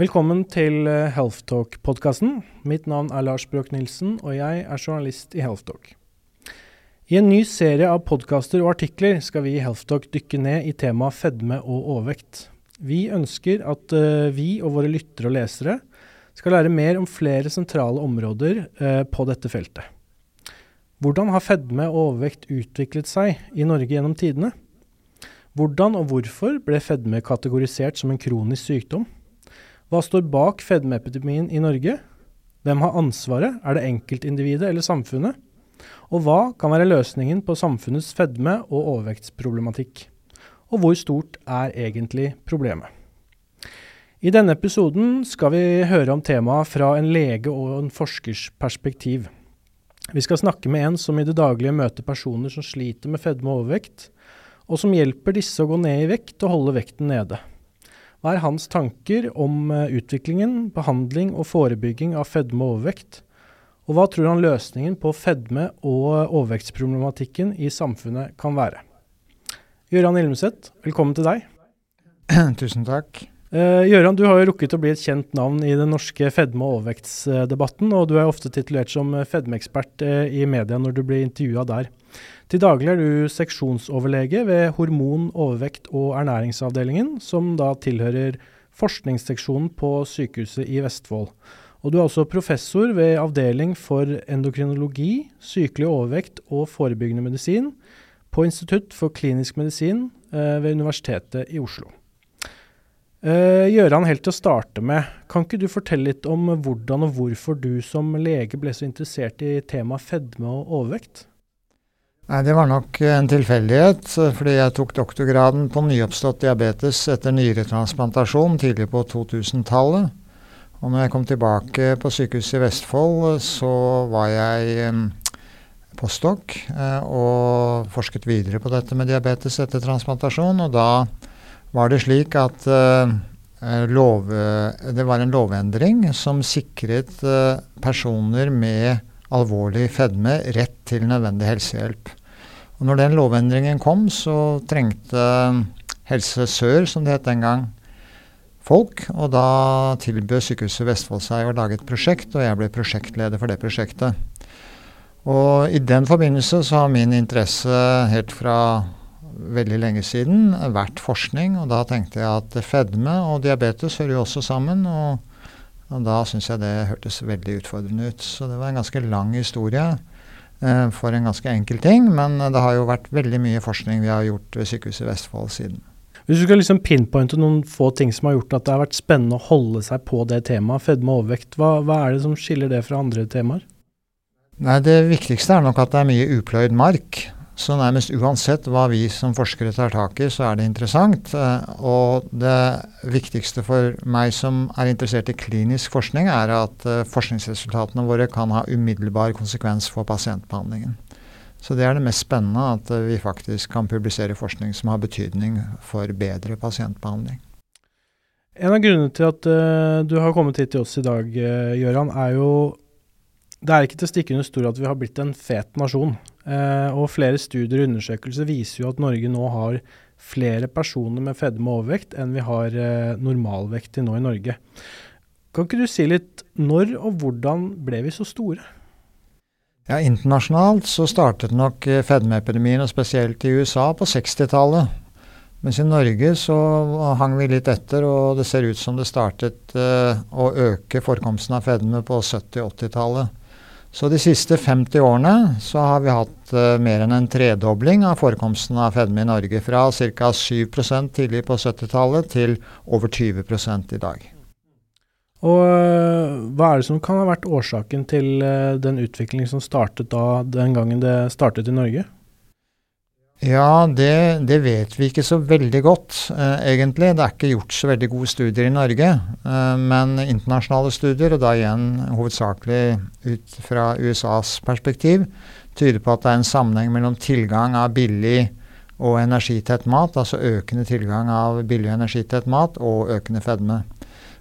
Velkommen til eh, Healthtalk-podkasten. Mitt navn er Lars Brøk Nilsen, og jeg er journalist i Healthtalk. I en ny serie av podkaster og artikler skal vi i Healthtalk dykke ned i temaet fedme og overvekt. Vi ønsker at uh, vi og våre lyttere og lesere skal lære mer om flere sentrale områder uh, på dette feltet. Hvordan har fedme og overvekt utviklet seg i Norge gjennom tidene? Hvordan og hvorfor ble fedme kategorisert som en kronisk sykdom? Hva står bak fedmeepidemien i Norge? Hvem har ansvaret, er det enkeltindividet eller samfunnet? Og hva kan være løsningen på samfunnets fedme- og overvektsproblematikk? Og hvor stort er egentlig problemet? I denne episoden skal vi høre om temaet fra en lege og en forskers perspektiv. Vi skal snakke med en som i det daglige møter personer som sliter med fedme og overvekt, og som hjelper disse å gå ned i vekt og holde vekten nede. Hva er hans tanker om eh, utviklingen, behandling og forebygging av fedme og overvekt? Og hva tror han løsningen på fedme- og overvektsproblematikken i samfunnet kan være? Gøran Ilmeseth, velkommen til deg. Tusen takk. Uh, Gøran, du har jo rukket å bli et kjent navn i den norske fedme- og overvektsdebatten, og du er ofte titulert som fedmeekspert i media når du blir intervjua der. Til daglig er du seksjonsoverlege ved hormon-, overvekt- og ernæringsavdelingen, som da tilhører forskningsseksjonen på Sykehuset i Vestfold. Og du er også professor ved avdeling for endokrinologi, sykelig overvekt og forebyggende medisin på Institutt for klinisk medisin eh, ved Universitetet i Oslo. Eh, Gjøran, helt til å starte med, kan ikke du fortelle litt om hvordan og hvorfor du som lege ble så interessert i temaet fedme og overvekt? Nei, Det var nok en tilfeldighet, fordi jeg tok doktorgraden på nyoppstått diabetes etter nyretransplantasjon tidlig på 2000-tallet. Og når jeg kom tilbake på sykehuset i Vestfold, så var jeg postdoc eh, og forsket videre på dette med diabetes etter transplantasjon. Og da var det slik at uh, lov, det var en lovendring som sikret personer med alvorlig fedme rett til nødvendig helsehjelp. Og når den lovendringen kom, så trengte Helse Sør, som det het den gang, folk. Og da tilbød Sykehuset Vestfold seg å lage et prosjekt, og jeg ble prosjektleder for det prosjektet. Og i den forbindelse så har min interesse helt fra veldig lenge siden vært forskning, og da tenkte jeg at fedme og diabetes hører jo også sammen. og og da syns jeg det hørtes veldig utfordrende ut. Så det var en ganske lang historie eh, for en ganske enkel ting. Men det har jo vært veldig mye forskning vi har gjort ved Sykehuset Vestfold siden. Hvis du skal liksom pinpointe noen få ting som har gjort at det har vært spennende å holde seg på det temaet, fedme og overvekt, hva, hva er det som skiller det fra andre temaer? Nei, Det viktigste er nok at det er mye upløyd mark. Så nærmest uansett hva vi som forskere tar tak i, så er det interessant. Eh, og det viktigste for meg som er interessert i klinisk forskning, er at eh, forskningsresultatene våre kan ha umiddelbar konsekvens for pasientbehandlingen. Så det er det mest spennende, at eh, vi faktisk kan publisere forskning som har betydning for bedre pasientbehandling. En av grunnene til at uh, du har kommet hit til oss i dag, uh, Gøran, er jo Det er ikke til å stikke under stol at vi har blitt en fet nasjon. Eh, og flere studier og undersøkelser viser jo at Norge nå har flere personer med fedme og overvekt enn vi har eh, normalvekt til nå i Norge. Kan ikke du si litt når og hvordan ble vi så store? Ja, Internasjonalt så startet nok eh, fedmeepidemien, og spesielt i USA, på 60-tallet. Mens i Norge så hang vi litt etter, og det ser ut som det startet eh, å øke forekomsten av fedme på 70- 80-tallet. Så de siste 50 årene så har vi hatt uh, mer enn en tredobling av forekomsten av fedme i Norge. Fra ca. 7% tidlig på 70-tallet til over 20 i dag. Og uh, Hva er det som kan ha vært årsaken til uh, den utviklingen som startet da den gangen det startet i Norge? Ja, det, det, vet vi ikke så veldig godt, eh, egentlig. Det er ikke gjort så veldig gode studier i Norge. Eh, men internasjonale studier, og da igjen hovedsakelig ut fra USAs perspektiv, tyder på at det er en sammenheng mellom tilgang av billig og energitett mat, altså økende tilgang av billig og energitett mat, og økende fedme.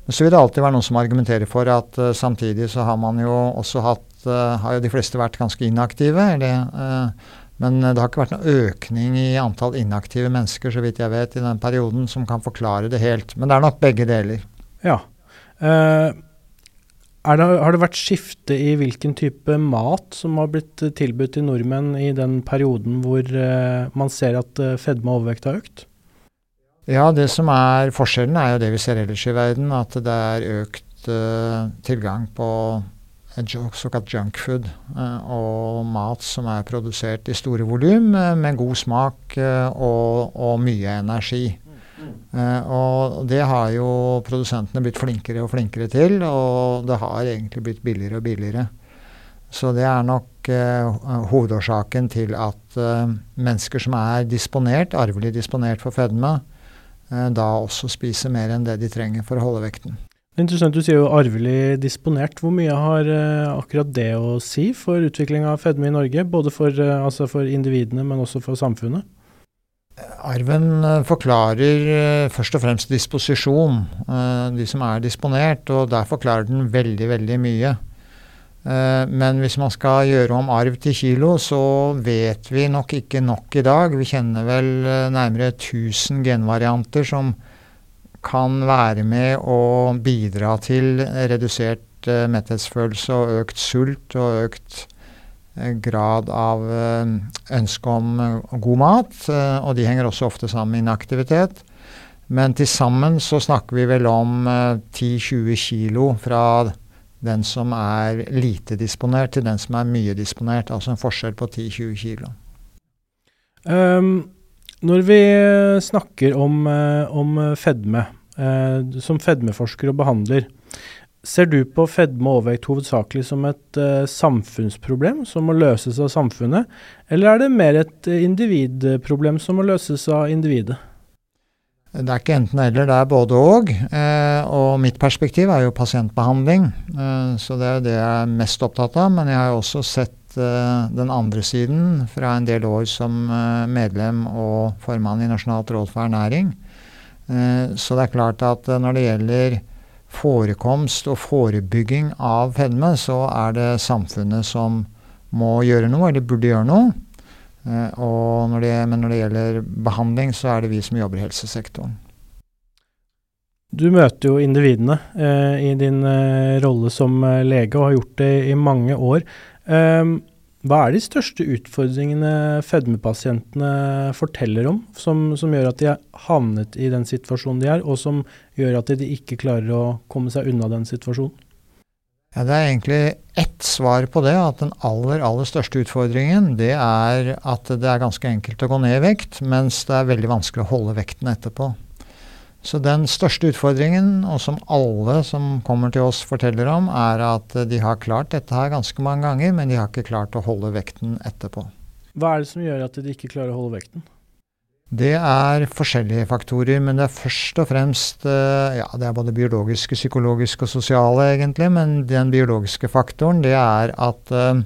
Men så vil det alltid være noen som argumenterer for at eh, samtidig så har man jo også hatt uh, Har jo de fleste vært ganske inaktive. eller uh, men eh, det har ikke vært noen økning i antall inaktive mennesker så vidt jeg vet, i den perioden som kan forklare det helt. Men det er nok begge deler. Ja. Uh, det, har det vært skifte i hvilken type mat som har blitt tilbudt til nordmenn i den perioden hvor uh, man ser at uh, fedme og overvekt har økt? Ja, det som er forskjellen er jo det vi ser ellers i verden, at det er økt tilgang på såkalt junkfood og mat som er produsert i store volum med god smak og, og mye energi. Og det har jo produsentene blitt flinkere og flinkere til, og det har egentlig blitt billigere og billigere. Så det er nok uh, hovedårsaken til at uh, mennesker som er disponert, arvelig disponert for fedme, da også spiser mer enn det de trenger for å holde vekten. Interessant, Du sier jo arvelig disponert. Hvor mye har akkurat det å si for utvikling av fedme i Norge? Både for, altså for individene, men også for samfunnet? Arven eh, forklarer eh, først og fremst disposisjon, eh, de som er disponert, og der forklarer den veldig, veldig mye. Men hvis man skal gjøre om arv til kilo, så vet vi nok ikke nok i dag. Vi kjenner vel nærmere 1000 genvarianter som kan være med å bidra til redusert metthetsfølelse og økt sult og økt Eh, grad av eh, ønske om eh, god mat, og de henger også ofte sammen med inaktivitet. Men til sammen så snakker vi vel om 10-20 kilo fra den som er lite disponert, til den som er mye disponert. Altså en forskjell på 10-20 kilo. Um, når vi snakker om, om fedme, uh, som fedmeforsker og behandler, Ser du på fedme og overvekt hovedsakelig som et samfunnsproblem som må løses av samfunnet, eller er det mer et individproblem som må løses av individet? Det er ikke enten-eller, det er både og. Eh, og mitt perspektiv er jo pasientbehandling. Eh, så det er jo det jeg er mest opptatt av. Men jeg har jo også sett eh, den andre siden fra en del år som medlem og formann i Nasjonalt råd for ernæring. så det er klart at når det gjelder forekomst og forebygging av fedme, så er det samfunnet som må gjøre noe, eller burde gjøre noe. Eh, når det, men når det gjelder behandling, så er det vi som jobber i helsesektoren. Du møter jo individene eh, i din eh, rolle som eh, lege, og har gjort det i mange år. Eh, hva er de største utfordringene fedmepasientene forteller om, som, som, gjør at de har havnet i den situasjonen de er, og som gjør at de ikke klarer å komme seg unna den situasjonen? Ja, det er egentlig ett svar på det. At den aller, aller største utfordringen det er at det er ganske enkelt å gå ned i vekt, mens det er veldig vanskelig å holde vekten etterpå. Så den største utfordringen, og som alle som kommer til oss forteller om, er at de har klart dette her ganske mange ganger, men de har ikke klart å holde vekten etterpå. Hva er det som gjør at de ikke klarer å holde vekten? Det er forskjellige faktorer, men det er først og fremst eh, ja, det er både biologiske, psykologiske og sosiale, egentlig. Men den biologiske faktoren det er at uh,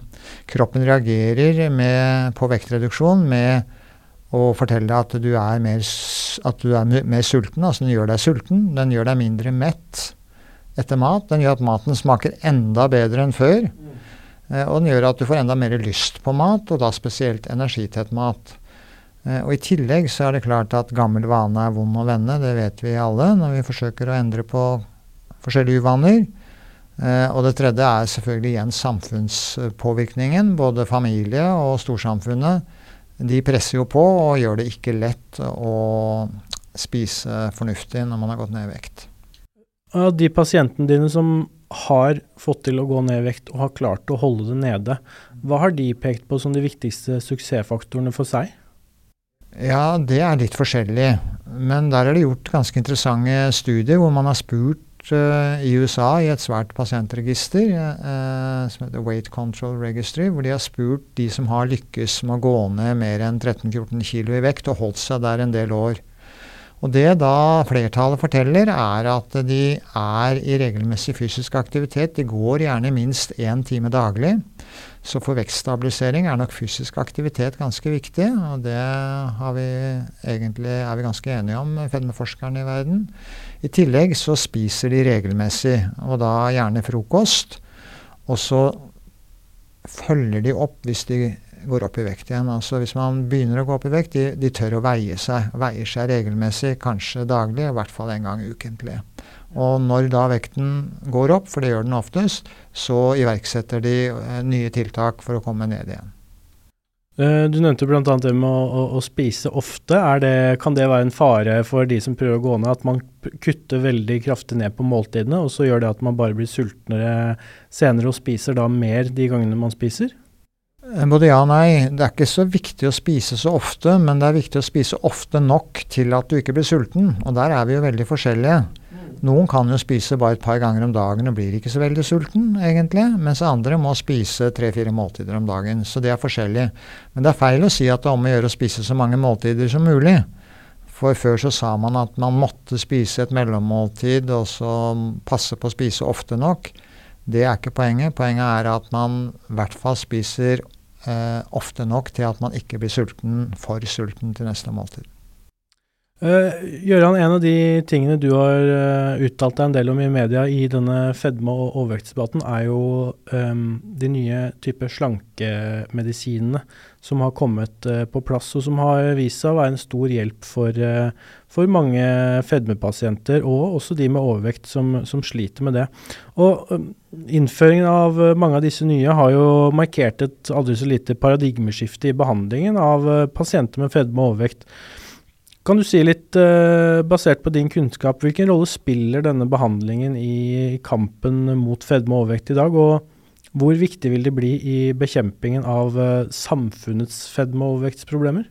kroppen reagerer med, på vektreduksjon med å fortelle at du er mer, at du er mer sulten. Altså den gjør deg sulten. Den gjør deg mindre mett etter mat. Den gjør at maten smaker enda bedre enn før. Eh, og den gjør at du får enda mer lyst på mat, og da spesielt energitett mat. Eh, og I tillegg så er det klart at gammel vane er vond å vende. Det vet vi alle når vi forsøker å endre på forskjellige uvaner. Eh, og det tredje er selvfølgelig igjen samfunnspåvirkningen. Både familie og storsamfunnet de presser jo på og gjør det ikke lett å spise fornuftig når man har gått ned i vekt. De pasientene dine som har fått til å gå ned i vekt og har klart å holde det nede, hva har de pekt på som de viktigste suksessfaktorene for seg? Ja, det er litt forskjellig. Men der er det gjort ganske interessante studier hvor man har spurt uh, i USA i et svært pasientregister uh, som heter Weight Control Registry, hvor de har spurt de som har lykkes med å gå ned mer enn 13-14 kg i vekt og holdt seg der en del år. Og Det da flertallet forteller, er at de er i regelmessig fysisk aktivitet. De går gjerne minst én time daglig. Så for vekststabilisering er nok fysisk aktivitet ganske viktig. Og det vi egentlig, er vi ganske enige om, fedmeforskerne i verden. I tillegg så spiser de regelmessig, og da gjerne frokost. Og så følger de opp hvis de går opp i vekt igjen. Altså Hvis man begynner å gå opp i vekt, de, de tør å veie seg. Veier seg regelmessig, kanskje daglig, i hvert fall en gang ukentlig. Og når da vekten går opp, for det gjør den oftest, så iverksetter de eh, nye tiltak for å komme ned igjen. Eh, du nevnte bl.a. det med å, å, å spise ofte. Det, kan det være en fare for de som prøver å gå ned, at man kutter veldig kraftig ned på måltidene, og så gjør det at man bare blir sultnere senere og spiser da mer de gangene man spiser? Eh, både ja og nei. Det er ikke så viktig å spise så ofte, men det er viktig å spise ofte nok til at du ikke blir sulten. Og der er vi jo veldig forskjellige. Noen kan jo spise bare et par ganger om dagen og blir ikke så veldig sulten, egentlig. Mens andre må spise tre-fire måltider om dagen. Så det er forskjellig. Men det er feil å si at det er om å gjøre å spise så mange måltider som mulig. For før så sa man at man måtte spise et mellommåltid og så passe på å spise ofte nok. Det er ikke poenget. Poenget er at man i hvert fall spiser eh, ofte nok til at man ikke blir sulten, for sulten til neste måltid. Uh, Gøran, en av de tingene du har uh, uttalt deg en del om i media i denne fedme- og overvektsdebatten, er jo um, de nye typer slankemedisinene som har kommet uh, på plass, og som har vist seg å være en stor hjelp for, for mange fedmepasienter, og også de med overvekt som, som sliter med det. Og um, Innføringen av mange av disse nye har jo markert et aldri så lite paradigmeskifte i behandlingen av pasienter med fedme og overvekt. Kan du si litt, uh, basert på din kunnskap, hvilken rolle spiller denne behandlingen i kampen mot fedme og overvekt i dag, og hvor viktig vil det bli i bekjempingen av uh, samfunnets fedme- og overvektsproblemer?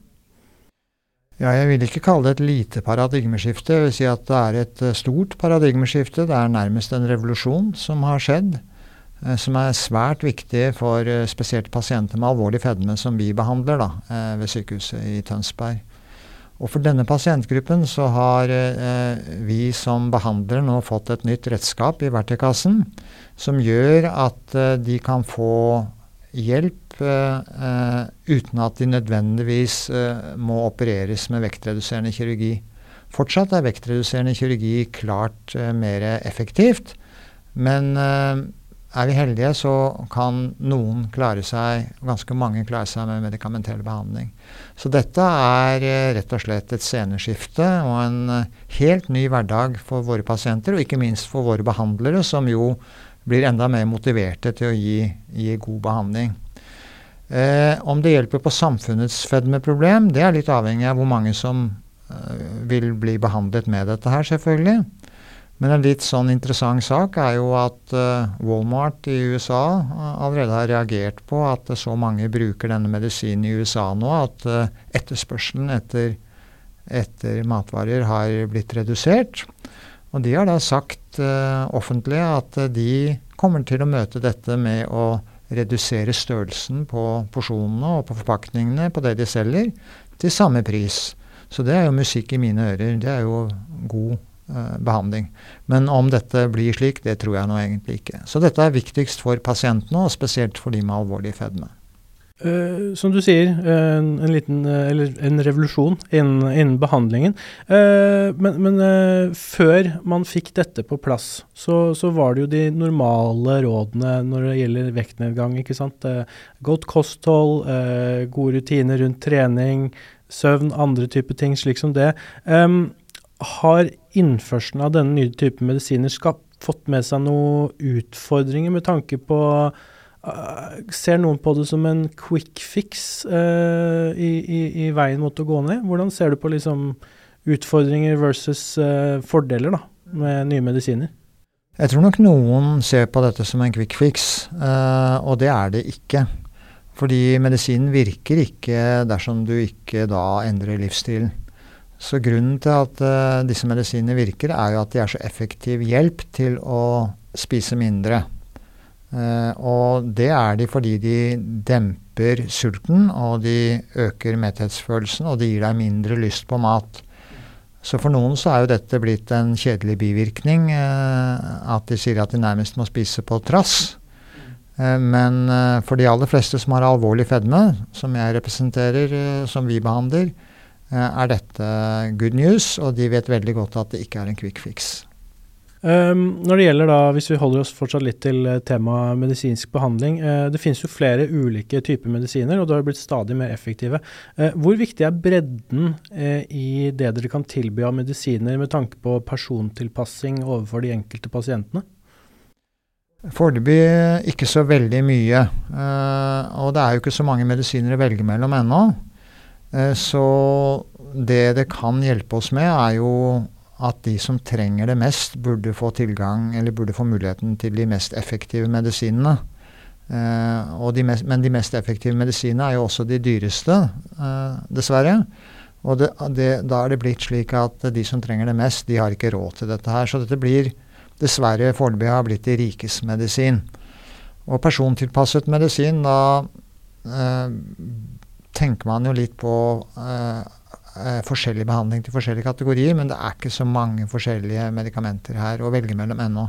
Ja, jeg vil ikke kalle det et lite paradigmeskifte. Jeg vil si at det er et uh, stort paradigmeskifte. Det er nærmest en revolusjon som har skjedd. Som er svært viktig for spesielt pasienter med alvorlig fedme som vi behandler da, ved sykehuset i Tønsberg. Og For denne pasientgruppen så har eh, vi som behandlere nå fått et nytt redskap i verktøykassen som gjør at eh, de kan få hjelp eh, uten at de nødvendigvis eh, må opereres med vektreduserende kirurgi. Fortsatt er vektreduserende kirurgi klart eh, mer effektivt, men eh, er vi heldige, så kan noen klare seg, ganske mange klare seg med medikamentell behandling. Så dette er eh, rett og slett et sceneskifte og en eh, helt ny hverdag for våre pasienter, og ikke minst for våre behandlere, som jo blir enda mer motiverte til å gi, gi god behandling. Eh, om det hjelper på samfunnets fedmeproblem, det er litt avhengig av hvor mange som eh, vil bli behandlet med dette her, selvfølgelig. Men en litt sånn interessant sak er jo at uh, Walmart i USA uh, allerede har reagert på at så mange bruker denne medisinen i USA nå at etterspørselen etter, etter, matvarer har blitt redusert. Og de har da sagt offentlig at de kommer til å møte dette med å redusere størrelsen på porsjonene og på forpakningene på det de selger, til samme pris. Så det er jo musikk i mine ører. Det er jo god Eh, behandling. Men om dette blir slik, det tror jeg nå egentlig ikke. Så dette er viktigst for pasientene, og spesielt for de med alvorlig fedme. Uh, som du sier, en, en liten uh, eller en revolusjon innen, innen behandlingen. Uh, men, men før man fikk dette på plass, så, så, var det jo de normale rådene når det gjelder vektnedgang. ikke sant? godt kosthold, gode rutiner rundt trening, søvn, andre typer ting slik som det. Um, har innførselen av denne nye typen medisiner skapt, fått med seg noen utfordringer med tanke på uh, Ser noen på det som en quick fix uh, i, i, i, veien mot å gå ned? Hvordan ser du på liksom, utfordringer versus uh, fordeler da, med nye medisiner? Jeg tror nok noen ser på dette som en quick fix, og det er det ikke. Fordi medisinen virker ikke dersom du ikke da endrer livsstilen. Så grunnen til at uh, disse medisinene virker, er jo at de er så effektiv hjelp til å spise mindre. Uh, og det er de fordi de demper sulten, og de øker metthetsfølelsen, og de gir deg mindre lyst på mat. Så for noen så er jo dette blitt en kjedelig bivirkning, uh, at de sier at de nærmest må spise på trass. men for de aller fleste som har alvorlig fedme, som jeg representerer, som vi behandler, Eh, er dette good news, og de vet veldig godt at det ikke er en quick fix. Um, når det gjelder da, Hvis vi holder oss fortsatt litt til uh, temaet medisinsk behandling. Uh, det finnes jo flere ulike typer medisiner, og det har blitt stadig mer effektive. Uh, hvor viktig er bredden i det dere kan tilby av medisiner med tanke på persontilpassing overfor de enkelte pasientene? Foreløpig ikke så veldig mye. og det er jo ikke så mange medisiner å velge mellom ennå. Så det det kan hjelpe oss med, er jo at de som trenger det mest, burde få tilgang, eller burde få muligheten til de mest effektive medisinene. Eh, de mest, men de mest effektive medisinene er jo også de dyreste, eh, dessverre. Og det, det, da er det blitt slik at de som trenger det mest, de har ikke råd til dette her. Så dette blir dessverre foreløpig har blitt de rikes medisin. Og persontilpasset medisin, da eh, tenker man jo litt på eh, eh, forskjellig behandling til forskjellige kategorier, men det er ikke så mange forskjellige medikamenter her å velge mellom ennå.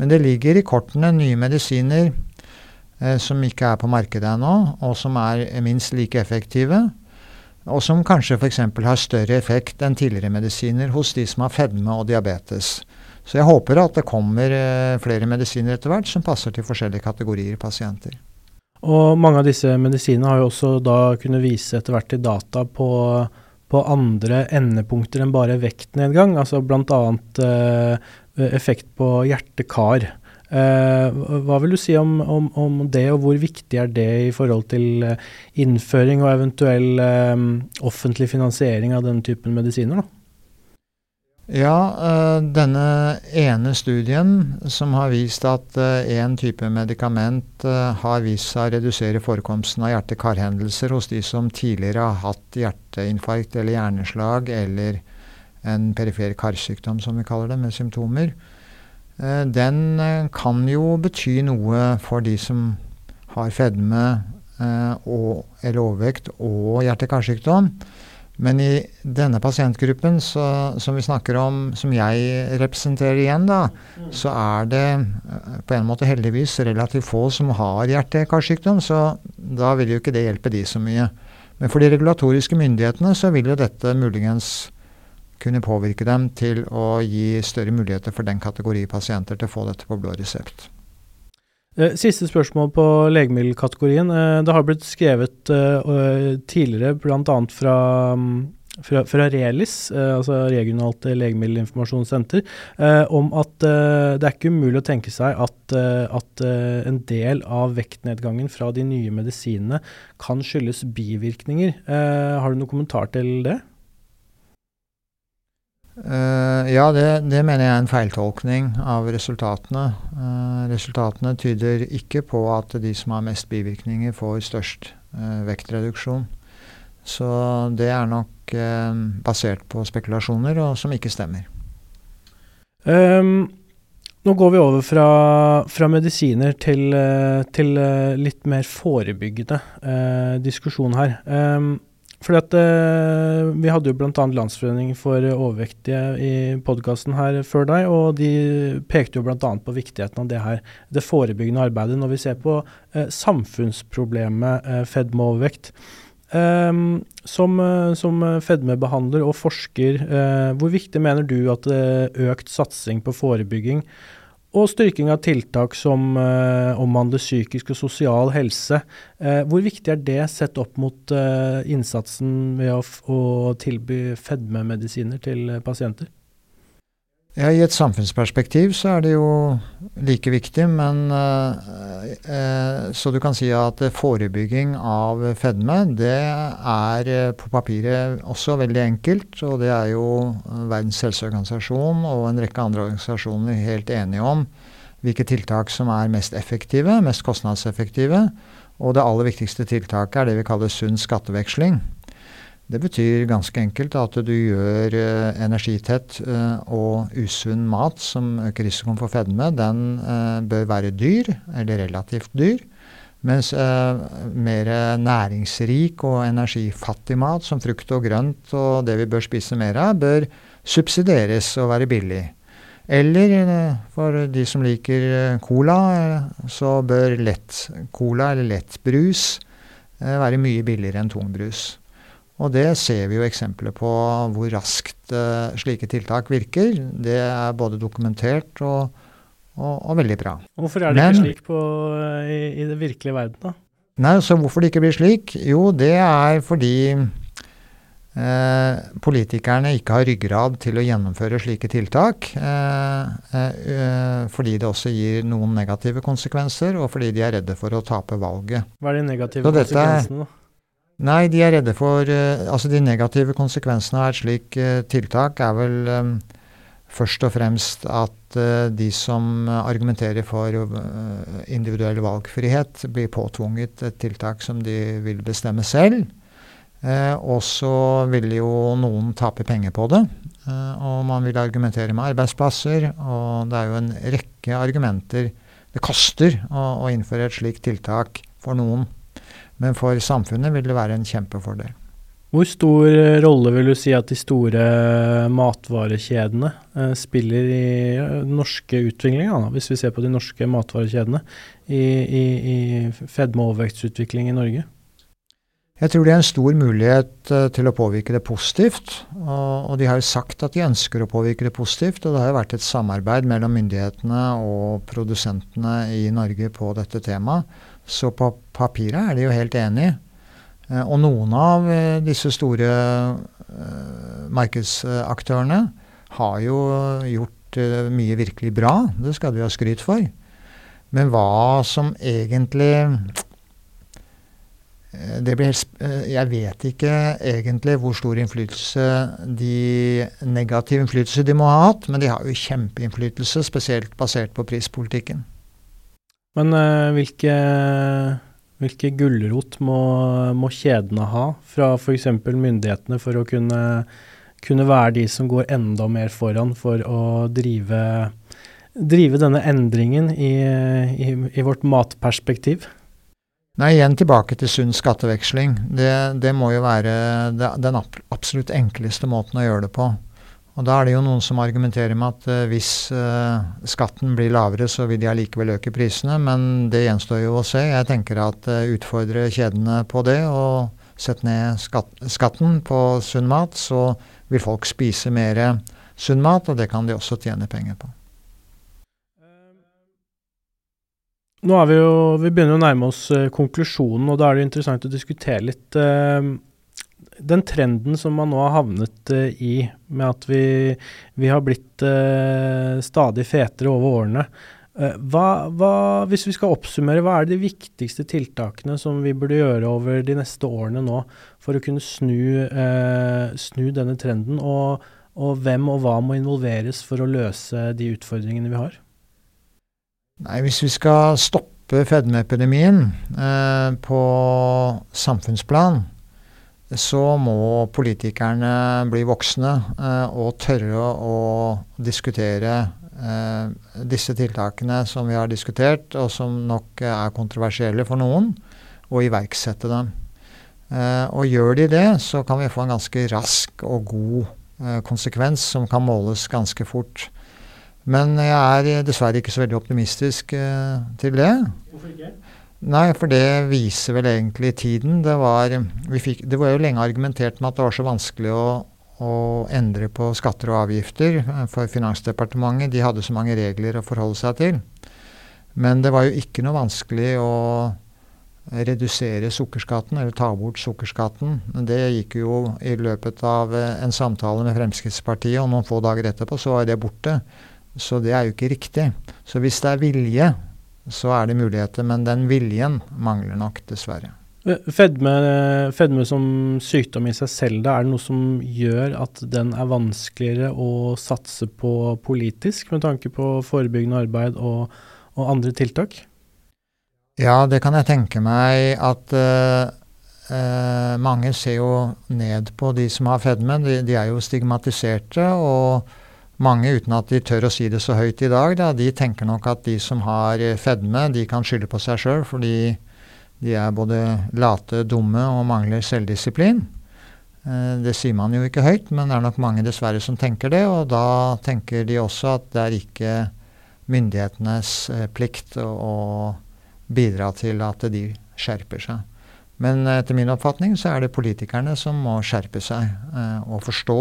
Men det ligger i kortene nye medisiner eh, som ikke er på markedet ennå, og som er minst like effektive. Og som kanskje f.eks. har større effekt enn tidligere medisiner hos de som har fedme og diabetes. Så jeg håper at det kommer eh, flere medisiner etter hvert som passer til forskjellige kategorier pasienter. Og mange av disse medisinene har jo også da kunnet vise etter hvert til data på på andre endepunkter enn bare vektnedgang, altså bl.a. Eh, effekt på hjerte-kar. Eh, hva vil du si om, om, om, det, og hvor viktig er det i forhold til eh, innføring og eventuell eh, offentlig finansiering av denne typen medisiner? da? Ja, uh, denne ene studien som har vist at én uh, type medikament uh, har vist seg å redusere forekomsten av hjerte-karhendelser hos de som tidligere har hatt hjerteinfarkt eller hjerneslag eller en perifer karsykdom, som vi kaller det, med symptomer, den kan jo bety noe for de som har fedme og, eller overvekt og hjerte-karsykdom. Men i denne pasientgruppen så, som vi snakker om, som jeg representerer igjen, da, så er det eh, på en måte heldigvis relativt få som har hjerte-karsykdom, så da vil jo ikke det hjelpe de så mye. Men for de regulatoriske myndighetene så vil jo dette muligens kunne påvirke dem til å gi større muligheter for den kategori pasienter til å få dette på blå resept. Eh, siste spørsmål på legemiddelkategorien. Eh, det har blitt skrevet eh, tidligere bl.a. Fra, mm, fra, fra Relis, altså regionalt legemiddelinformasjonssenter, om at det er ikke umulig å tenke seg at, at en del av vektnedgangen fra de nye medisinene kan skyldes bivirkninger. Har du noen kommentar til det? Uh, ja, det, det, mener jeg er en feiltolkning av resultatene. Uh, resultatene tyder ikke på at de som har mest bivirkninger, får størst uh, vektreduksjon. Så det er nok basert på spekulasjoner, og som ikke stemmer. Um, nå går vi over fra, fra medisiner til, til, litt mer forebyggende diskusjon her. Um, fordi at eh, Vi hadde jo bl.a. Landsforening for overvektige i podkasten her før deg, og de pekte jo bl.a. på viktigheten av det her, det forebyggende arbeidet når vi ser på eh, samfunnsproblemet eh, fedme overvekt. Um, som, som fedmebehandler og forsker, uh, hvor viktig mener du at økt satsing på forebygging og styrking av tiltak som eh, omhandler psykisk og sosial helse. Eh, hvor viktig er det sett opp mot eh, innsatsen ved å, å tilby fedmemedisiner til pasienter? Ja, I et samfunnsperspektiv så er det jo like viktig, men eh, eh, Så du kan si at forebygging av fedme, det er eh, på papiret også veldig enkelt. Og det er jo Verdens helseorganisasjon og en rekke andre organisasjoner helt enige om hvilke tiltak som er mest effektive, mest kostnadseffektive. Og det aller viktigste tiltaket er det vi kaller sunn skatteveksling. Det betyr ganske enkelt at du gjør eh, energitett eh, og usunn mat som øker risikoen for fedme, den eh, bør være dyr, eller relativt dyr. Mens mer næringsrik og energifattig mat, som frukt og grønt og det vi bør spise mer av, bør subsidieres og være billig. Eller for de som liker cola, så bør lett cola eller lettbrus være mye billigere enn tung brus. Og det ser vi jo eksempler på hvor raskt uh, slike tiltak virker. Det er både dokumentert og, og, og veldig bra. Hvorfor er det Men, ikke slik på, i, i det virkelige verden, da? Nei, så Hvorfor det ikke blir slik? Jo, det er fordi eh, politikerne ikke har ryggrad til å gjennomføre slike tiltak. Eh, eh, fordi det også gir noen negative konsekvenser, og fordi de er redde for å tape valget. Hva er de negative konsekvensene, da? Nei, de er redde for eh, Altså, de negative konsekvensene av et slikt eh, tiltak er vel eh, først og fremst at de som argumenterer for individuell valgfrihet, blir påtvunget et tiltak som de vil bestemme selv. Eh, og så vil jo noen tape penger på det. Eh, og man vil argumentere med arbeidsplasser, og det er jo en rekke argumenter. Det koster å, å innføre et slikt tiltak for noen, men for samfunnet vil det være en kjempefordel. Hvor stor rolle vil du si at de store matvarekjedene eh, spiller i den norske utviklinga, hvis vi ser på de norske matvarekjedene, i, i, i fedme- og overvektsutvikling i Norge? Jeg tror det er en stor mulighet til å påvirke det positivt. Og, og, de har jo sagt at de ønsker å påvirke det positivt. Og det har jo vært et samarbeid mellom myndighetene og produsentene i Norge på dette temaet. Så på papiret er de jo helt enige. Uh, og noen av uh, disse store markedsaktørene har jo gjort mye virkelig bra. Det skal de ha skryt for. Men hva som egentlig det blir, eh, jeg vet ikke egentlig hvor stor innflytelse de negativ innflytelse de må ha hatt, men de har jo kjempeinnflytelse, spesielt basert på prispolitikken. Men uh, hvilke, hvilke gulrot må, må, kjedene ha fra f.eks. myndighetene for å kunne, kunne, være de som går enda mer foran for å drive, drive denne endringen i, i, i vårt matperspektiv? Nei, igjen tilbake til sunn skatteveksling. Det, det må jo være den absolutt enkleste måten å gjøre det på. Og Da er det jo noen som argumenterer med at uh, hvis uh, skatten blir lavere, så vil de allikevel øke prisene, men det gjenstår jo å se. Jeg tenker at uh, utfordre kjedene på det, og sette ned skatt, skatten på sunn mat, så vil folk spise mer sunn mat, og det kan de også tjene penger på. Nå er vi jo Vi begynner å nærme oss konklusjonen, og da er det interessant å diskutere litt den trenden som man nå har havnet uh, i, med at vi, vi har blitt stadig fetere over årene. Hva, hva, hvis vi skal oppsummere, hva er de viktigste tiltakene som vi burde gjøre over de neste årene nå for å kunne snu, snu denne trenden, og, og hvem og hva må involveres for å løse de utfordringene vi har? Nei, Hvis vi skal stoppe fedmeepidemien eh, på samfunnsplan, så må politikerne bli voksne eh, og tørre å diskutere eh, disse tiltakene som vi har diskutert, og som nok er kontroversielle for noen, og iverksette dem. Eh, og gjør de det, så kan vi få en ganske rask og god konsekvens som kan måles ganske fort. Men jeg er dessverre ikke så veldig optimistisk til det. Hvorfor ikke? Nei, for det viser vel egentlig tiden. Det var, fikk, det var jo lenge argumentert med at det var så vanskelig å, å, endre på skatter og avgifter eh, for Finansdepartementet. De hadde så mange regler å forholde seg til. Men det var jo ikke noe vanskelig å redusere sukkerskatten, eller ta bort sukkerskatten. Det gikk jo i løpet av eh, en samtale med Fremskrittspartiet, og noen få dager etterpå så var det borte. Så det er jo ikke riktig. Så hvis det er vilje, så er det muligheter. Men den viljen mangler nok, dessverre. Fedme, fedme som sykdom i seg selv, da, er det noe som gjør at den er vanskeligere å satse på politisk, med tanke på forebyggende arbeid og, og andre tiltak? Ja, det kan jeg tenke meg at uh, uh, mange ser jo ned på de som har fedme. De, de er jo stigmatiserte. og mange, uten at de tør å si det så høyt i dag, da, de tenker nok at de som har eh, fedme, de kan skylde på seg sjøl fordi de er både late, dumme og mangler selvdisiplin. Eh, det sier man jo ikke høyt, men det er nok mange dessverre som tenker det. Og da tenker de også at det er ikke myndighetenes eh, plikt å, bidra til at de skjerper seg. Men etter min oppfatning så er det politikerne som må skjerpe seg og forstå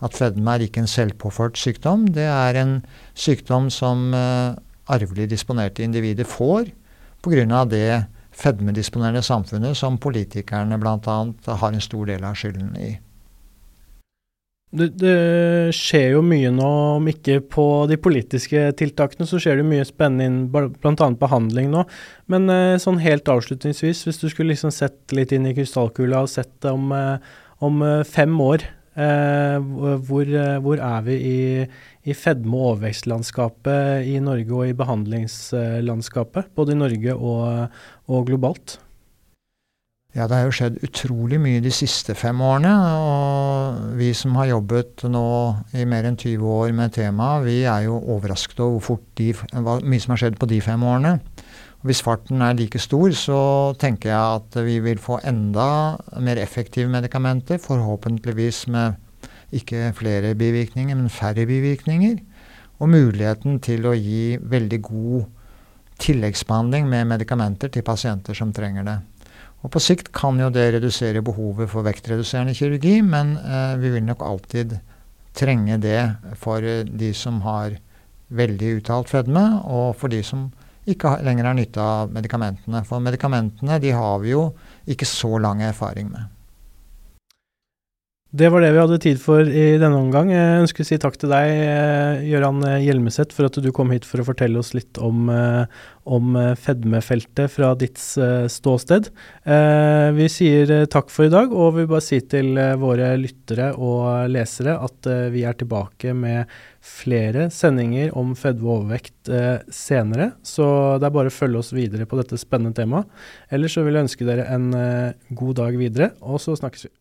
at fedme er ikke en selvpåført sykdom. Det er en sykdom som eh, arvelig disponerte individer får pga. det fedmedisponerende samfunnet som politikerne bl.a. har en stor del av skylden i. Det, det, skjer jo mye nå, om ikke på de politiske tiltakene, så skjer det mye spennende innen bl.a. behandling nå. Men eh, sånn helt avslutningsvis, hvis du skulle liksom sett litt inn i krystallkula og sett om, eh, om eh, fem år, hvor, hvor, er vi i, i fedme- og overvekstlandskapet i Norge og i behandlingslandskapet? Både i Norge og, og globalt? Ja, det har jo skjedd utrolig mye de siste fem årene. Og vi som har jobbet nå i mer enn 20 år med temaet, vi er jo overrasket over hvor fort de, mye som har skjedd på de fem årene. Hvis farten er like stor, så tenker jeg at vi vil få enda mer effektive medikamenter. Forhåpentligvis med ikke flere bivirkninger, men færre bivirkninger. Og muligheten til å gi veldig god tilleggsbehandling med medikamenter til pasienter som trenger det. Og På sikt kan jo det redusere behovet for vektreduserende kirurgi, men eh, vi vil nok alltid trenge det for de som har veldig uttalt fedme, og for de som ikke lenger har nytte av medikamentene. For medikamentene de har vi jo ikke så lang erfaring med. Det var det vi hadde tid for i denne omgang. Jeg ønsker å si takk til deg, eh, Gøran Hjelmeset, for at du kom hit for å fortelle oss litt om, eh, om eh, fedmefeltet fra ditt ståsted. Vi sier takk for i dag, og vil bare si til våre lyttere og lesere at vi er tilbake med flere sendinger om fedme og overvekt senere. Så det er bare å følge oss videre på dette spennende temaet. Ellers så vil jeg ønske dere en god dag videre, og så snakkes vi.